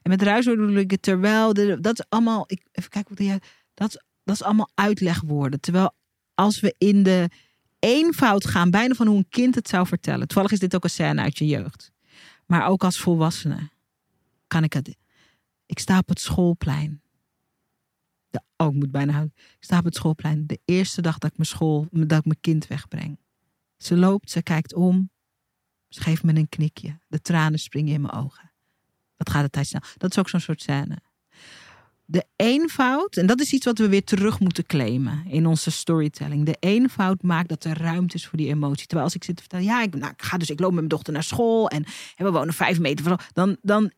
En met ruiswoorden bedoel ik het terwijl, de, dat is allemaal, ik, even kijken wat jij, dat is dat is allemaal uitlegwoorden. Terwijl als we in de eenvoud gaan, bijna van hoe een kind het zou vertellen. Toevallig is dit ook een scène uit je jeugd. Maar ook als volwassene kan ik het. Ik sta op het schoolplein. De, oh, ik moet bijna houden. Ik sta op het schoolplein. De eerste dag dat ik mijn school, dat ik mijn kind wegbreng. Ze loopt, ze kijkt om. Ze geeft me een knikje. De tranen springen in mijn ogen. Wat gaat het tijd snel? Dat is ook zo'n soort scène de eenvoud, en dat is iets wat we weer terug moeten claimen in onze storytelling. De eenvoud maakt dat er ruimte is voor die emotie. Terwijl als ik zit te vertellen, ja, ik, nou, ik ga dus, ik loop met mijn dochter naar school en, en we wonen vijf meter van, dan, dan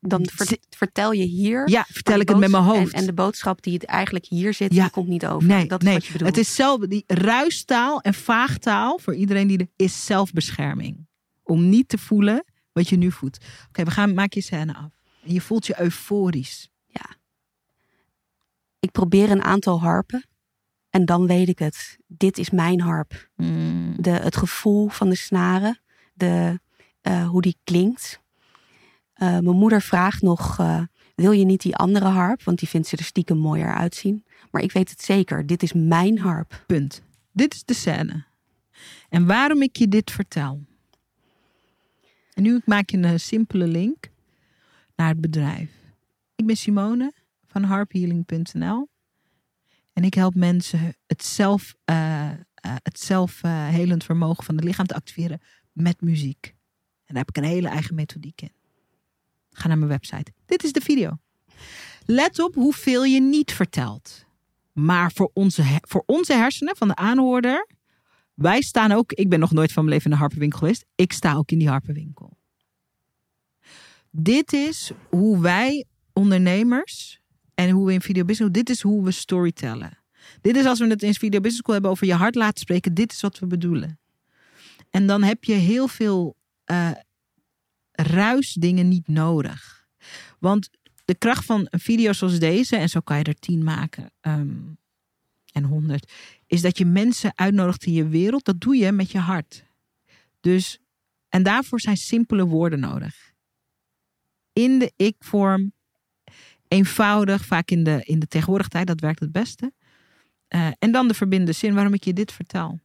dan vertel je hier. Ja, vertel ik het met mijn hoofd. En, en, de boodschap die het eigenlijk hier zit, ja. die komt niet over. Nee, dat nee. is wat je bedoelt. Het is zelf, die ruistaal en vaagtaal voor iedereen die er is zelfbescherming. Om niet te voelen wat je nu voelt. Oké, we gaan, maak je scène af. En je voelt je euforisch. Ik probeer een aantal harpen. En dan weet ik het. Dit is mijn harp. Mm. De, het gevoel van de snaren. De, uh, hoe die klinkt. Uh, mijn moeder vraagt nog: uh, Wil je niet die andere harp? Want die vindt ze er stiekem mooier uitzien. Maar ik weet het zeker. Dit is mijn harp. Punt. Dit is de scène. En waarom ik je dit vertel. En nu maak je een simpele link naar het bedrijf. Ik ben Simone van harphealing.nl. En ik help mensen het zelf, uh, het zelfhelend vermogen van het lichaam te activeren met muziek. En daar heb ik een hele eigen methodiek in. Ga naar mijn website. Dit is de video. Let op hoeveel je niet vertelt. Maar voor onze, voor onze hersenen van de aanhoorder. Wij staan ook. Ik ben nog nooit van mijn leven in een harpenwinkel geweest. Ik sta ook in die harpenwinkel. Dit is hoe wij ondernemers en hoe we in video business, dit is hoe we storytellen. Dit is als we het in video business school hebben over je hart laten spreken, dit is wat we bedoelen. En dan heb je heel veel uh, ruisdingen niet nodig. Want de kracht van een video zoals deze, en zo kan je er tien maken um, en honderd, is dat je mensen uitnodigt in je wereld. Dat doe je met je hart. Dus En daarvoor zijn simpele woorden nodig. In de ik-vorm, eenvoudig, vaak in de, in de tegenwoordige tijd, dat werkt het beste. Uh, en dan de verbindende zin waarom ik je dit vertel.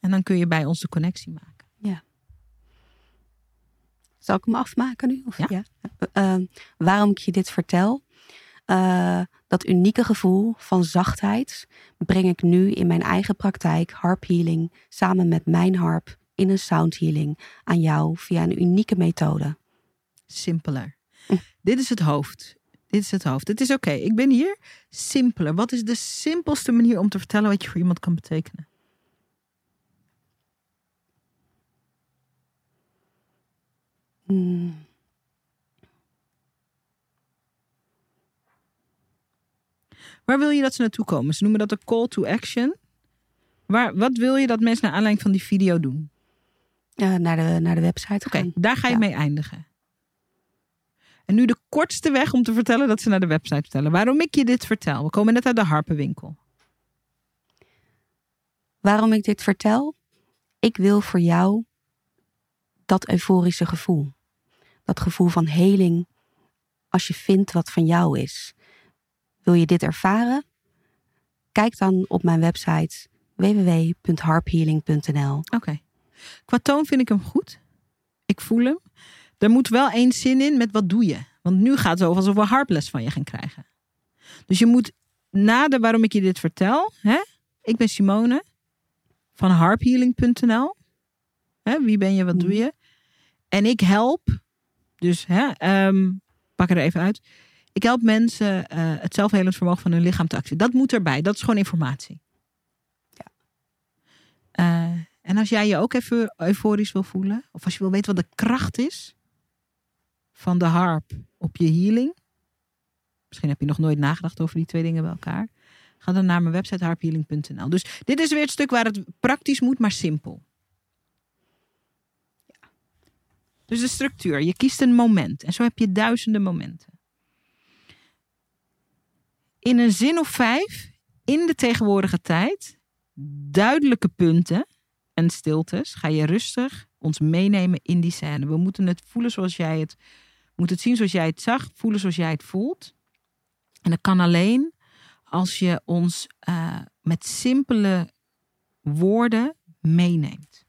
En dan kun je bij ons de connectie maken. Zal ik hem afmaken nu? Of, ja. ja? Uh, waarom ik je dit vertel? Uh, dat unieke gevoel van zachtheid breng ik nu in mijn eigen praktijk harp healing samen met mijn harp in een sound healing aan jou via een unieke methode. Simpeler. Hm. Dit is het hoofd. Dit is het hoofd. Het is oké. Okay. Ik ben hier. Simpeler. Wat is de simpelste manier om te vertellen wat je voor iemand kan betekenen? Hmm. Waar wil je dat ze naartoe komen? Ze noemen dat een call to action. Waar, wat wil je dat mensen naar aanleiding van die video doen? Uh, naar, de, naar de website Oké, daar ga je Ja. mee eindigen. En nu de kortste weg om te vertellen dat ze naar de website vertellen. Waarom ik je dit vertel? We komen net uit de harpenwinkel. Waarom ik dit vertel? Ik wil voor jou dat euforische gevoel. Dat gevoel van heling als je vindt wat van jou is. Wil je dit ervaren? Kijk dan op mijn website www.harphealing.nl. Oké. Qua toon vind ik hem goed. Ik voel hem. Er moet wel één zin in met wat doe je. Want nu gaat het over alsof we harples van je gaan krijgen. Dus je moet na de waarom ik je dit vertel. Hè? Ik ben Simone van harphealing.nl. Hè, Wie ben je, wat doe je? En ik help. Dus hè, ehm, pak er even uit. Ik help mensen eh, het zelfhelend vermogen van hun lichaam te activeren. Dat moet erbij. Dat is gewoon informatie. Ja. Eh, en als jij je ook even euforisch wil voelen, of als je wil weten wat de kracht is van de harp op je healing. Misschien heb je nog nooit nagedacht over die twee dingen bij elkaar. Ga dan naar mijn website harphealing.nl. Dus dit is weer het stuk waar het praktisch moet, maar simpel. Dus de structuur. Je kiest een moment. En zo heb je duizenden momenten. In een zin of vijf, in de tegenwoordige tijd, duidelijke punten en stiltes, ga je rustig ons meenemen in die scène. We moeten het voelen zoals jij het, moeten het zien zoals jij het zag, voelen zoals jij het voelt. En dat kan alleen als je ons uh, met simpele woorden meeneemt.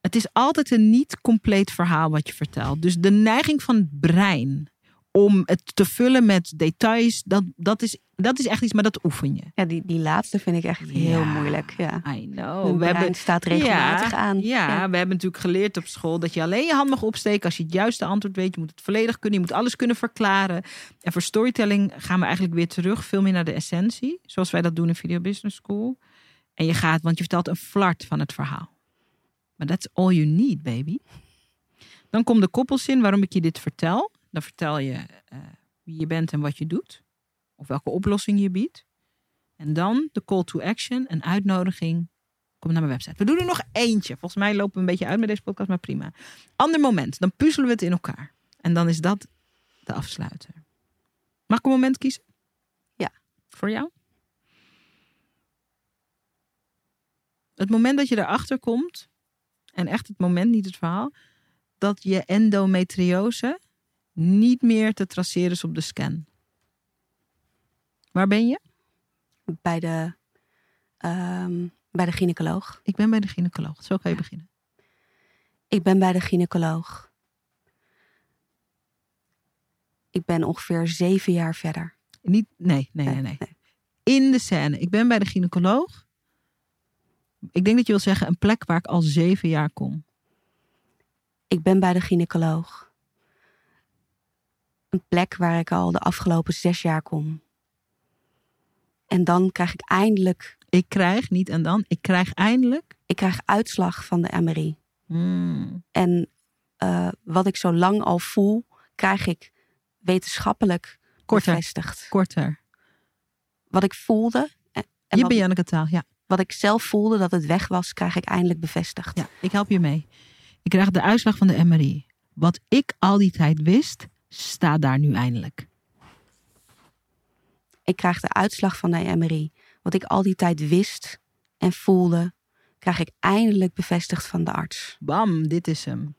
Het is altijd een niet compleet verhaal wat je vertelt. Dus de neiging van het brein om het te vullen met details, dat, dat, is, dat is echt iets, maar dat oefen je. Ja, die, die laatste vind ik echt heel Ja. moeilijk. Ja. I know. Mijn We hebben, staat regelmatig ja, aan. Ja, we hebben natuurlijk geleerd op school dat je alleen je hand mag opsteken als je het juiste antwoord weet. Je moet het volledig kunnen, je moet alles kunnen verklaren. En voor storytelling gaan we eigenlijk weer terug, veel meer naar de essentie. Zoals wij dat doen in Video Business School. En je gaat, want je vertelt een flart van het verhaal. Maar that's all you need, baby. Dan komt de koppelzin waarom ik je dit vertel. Dan vertel je eh, wie je bent en wat je doet. Of welke oplossing je biedt. En dan de call to action, een uitnodiging. Kom naar mijn website. We doen er nog eentje. Volgens mij lopen we een beetje uit met deze podcast, maar prima. Ander moment, dan puzzelen we het in elkaar. En dan is dat de afsluiter. Mag ik een moment kiezen? Ja. Voor jou? Het moment dat je erachter komt, en echt het moment, niet het verhaal, dat je endometriose niet meer te traceren is op de scan. Waar ben je? Bij, de, ehm, bij de gynaecoloog. Ik ben bij de gynaecoloog. Zo kan je Ja. beginnen. Ik ben bij de gynaecoloog. Ik ben ongeveer zeven jaar verder. Niet, nee, nee, nee, nee. In de scène. Ik ben bij de gynaecoloog. Ik denk dat je wil zeggen een plek waar ik al zeven jaar kom. Ik ben bij de gynaecoloog. Een plek waar ik al de afgelopen zes jaar kom. En dan krijg ik eindelijk, Ik krijg, niet en dan, ik krijg eindelijk. ik krijg uitslag van de MRI. Hmm, En eh, wat ik zo lang al voel, krijg ik wetenschappelijk korter, bevestigd. korter. Wat ik voelde en, en Je wat, bent Janneke Taal, ja. Wat ik zelf voelde dat het weg was, krijg ik eindelijk bevestigd. ja. Ik help je mee. Ik krijg de uitslag van de MRI. Wat ik al die tijd wist, staat daar nu eindelijk. Ik krijg de uitslag van de MRI. Wat ik al die tijd wist, en voelde, krijg ik eindelijk bevestigd van de arts. Bam, dit is hem.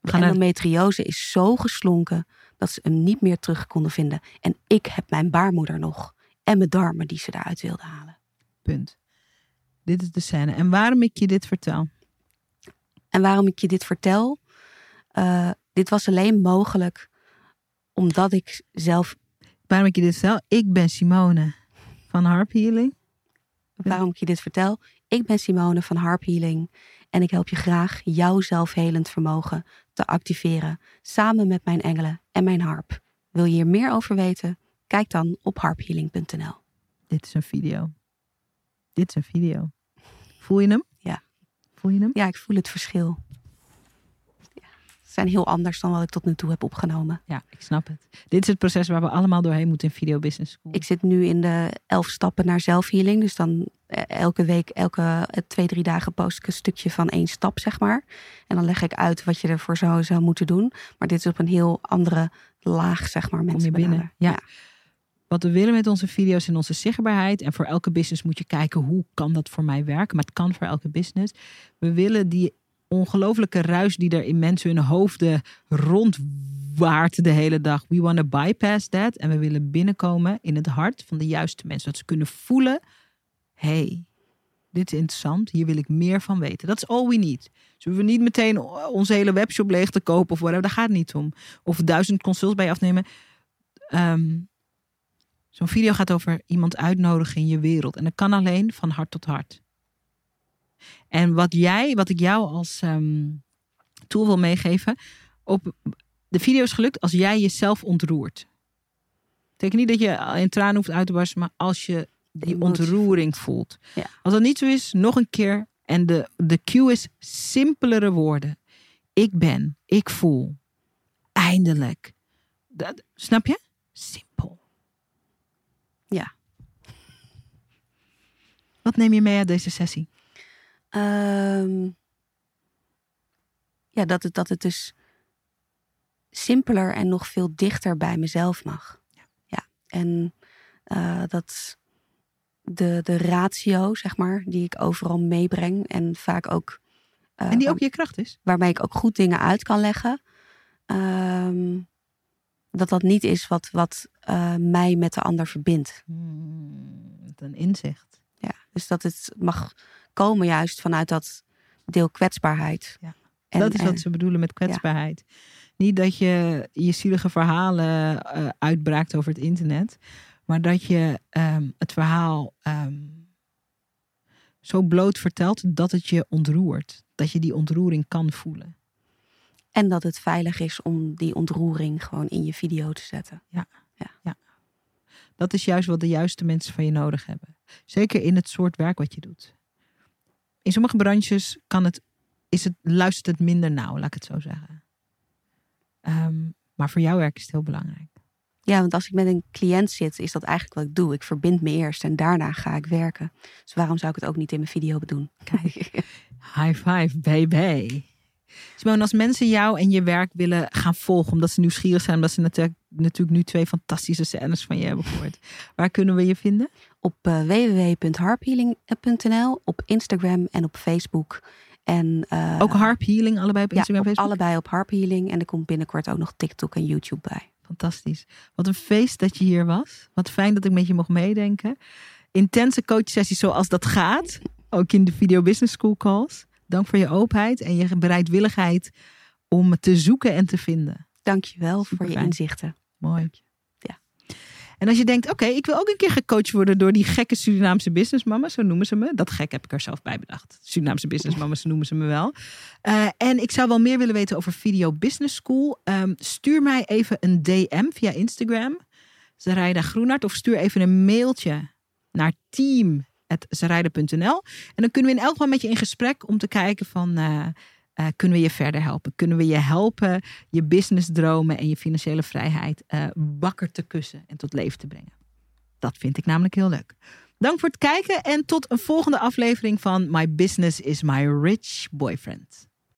De endometriose is zo geslonken dat ze hem niet meer terug konden vinden. En ik heb mijn baarmoeder nog en mijn darmen die ze daaruit wilden halen. punt. Dit is de scène. En waarom ik je dit vertel? En waarom ik je dit vertel, eh, dit was alleen mogelijk omdat ik zelf, Waarom ik je dit vertel? Ik ben Simone van Harp Healing. waarom ik je dit vertel. Ik ben Simone van Harp Healing en ik help je graag jouw zelfhelend vermogen te activeren samen met mijn engelen en mijn harp. Wil je hier meer over weten? Kijk dan op harphealing.nl. Dit is een video. Dit is een video. Voel je hem? Ja. Voel je hem? Ja, ik voel het verschil. Ja, ze zijn heel anders dan wat ik tot nu toe heb opgenomen. Ja, ik snap het. Dit is het proces waar we allemaal doorheen moeten in Video Business School. Ik zit nu in de elf stappen naar zelfhealing. Dus dan eh, elke week, elke eh, twee, drie dagen post ik een stukje van één stap, zeg maar. En dan leg ik uit wat je ervoor zou, zou moeten doen. Maar dit is op een heel andere laag, zeg maar. Mensen je binnen. Ja. Wat we willen met onze video's en onze zichtbaarheid. En voor elke business moet je kijken hoe kan dat voor mij werken. Maar het kan voor elke business. We willen die ongelofelijke ruis die er in mensen hun hoofden rondwaart de hele dag. We want to bypass that. En we willen binnenkomen in het hart van de juiste mensen. Dat ze kunnen voelen. hey, dit is interessant. Hier wil ik meer van weten. Dat is all we need. Dus we hoeven niet meteen onze hele webshop leeg te kopen of whatever. Daar gaat het niet om. Of duizend consults bij je afnemen. Ehm, Zo'n video gaat over iemand uitnodigen in je wereld. En dat kan alleen van hart tot hart. En wat jij, wat ik jou als ehm, tool wil meegeven. Op, de video is gelukt als jij jezelf ontroert. Betekent niet dat je in tranen hoeft uit te barsten, maar als je die ontroering voelt. Ja. Als dat niet zo is, nog een keer. En de, de cue is simpelere woorden. Ik ben, ik voel. Eindelijk. Dat, snap je? Simpel. Ja. Wat neem je mee uit deze sessie? Ehm, ja, dat het, dat het dus simpeler en nog veel dichter bij mezelf mag. Ja. En eh, dat de, de ratio, zeg maar, die ik overal meebreng en vaak ook. eh, En die waar- ook je kracht is. waarmee ik ook goed dingen uit kan leggen. ehm, dat dat niet is wat, wat eh, mij met de ander verbindt. Hmm, een inzicht. Ja, dus dat het mag komen juist vanuit dat deel kwetsbaarheid. Ja. En, dat is en- wat ze bedoelen met kwetsbaarheid. Niet dat je je zielige verhalen eh, uitbraakt over het internet. Maar dat je ehm, het verhaal ehm, zo bloot vertelt dat het je ontroert. Dat je die ontroering kan voelen. en dat het veilig is om die ontroering gewoon in je video te zetten. Dat is juist wat de juiste mensen van je nodig hebben. Zeker in het soort werk wat je doet. In sommige branches kan het, is het, luistert het minder nauw, laat ik het zo zeggen. Ehm, maar voor jouw werk is het heel belangrijk. Ja, want als ik met een cliënt zit, is dat eigenlijk wat ik doe. Ik verbind me eerst en daarna ga ik werken. Dus waarom zou ik het ook niet in mijn video doen? Kijk. High five, baby. Simone, als mensen jou en je werk willen gaan volgen, omdat ze nieuwsgierig zijn, omdat ze natuurlijk, natuurlijk nu twee fantastische scènes van je hebben gehoord. Waar kunnen we je vinden? Op uh, www.harphealing.nl, op Instagram en op Facebook. En, uh, Ook Harp Healing, allebei op Instagram en op Facebook? allebei op Harp Healing. En er komt binnenkort ook nog TikTok en YouTube bij. Fantastisch. Wat een feest dat je hier was. Wat fijn dat ik met je mocht meedenken. Intense coachsessies zoals dat gaat. Ook in de Video Business School calls. Dank voor je openheid en je bereidwilligheid om te zoeken en te vinden. Dank je wel voor je inzichten. Mooi. En als je denkt, oké, ik wil ook een keer gecoacht worden door die gekke Surinaamse businessmama, zo noemen ze me. Dat gek heb ik er zelf bij bedacht. Surinaamse businessmama, zo noemen ze me wel. Eh, en ik zou wel meer willen weten over Video Business School. Ehm, stuur mij even een DM via Instagram, Zaraida Groenart, of stuur even een mailtje naar team.zaraida.nl. En dan kunnen we in elk geval met je in gesprek om te kijken van... eh, eh, kunnen we je verder helpen? Kunnen we je helpen je businessdromen en je financiële vrijheid eh, wakker te kussen en tot leven te brengen? Dat vind ik namelijk heel leuk. Dank voor het kijken en tot een volgende aflevering van My Business is My Rich Boyfriend.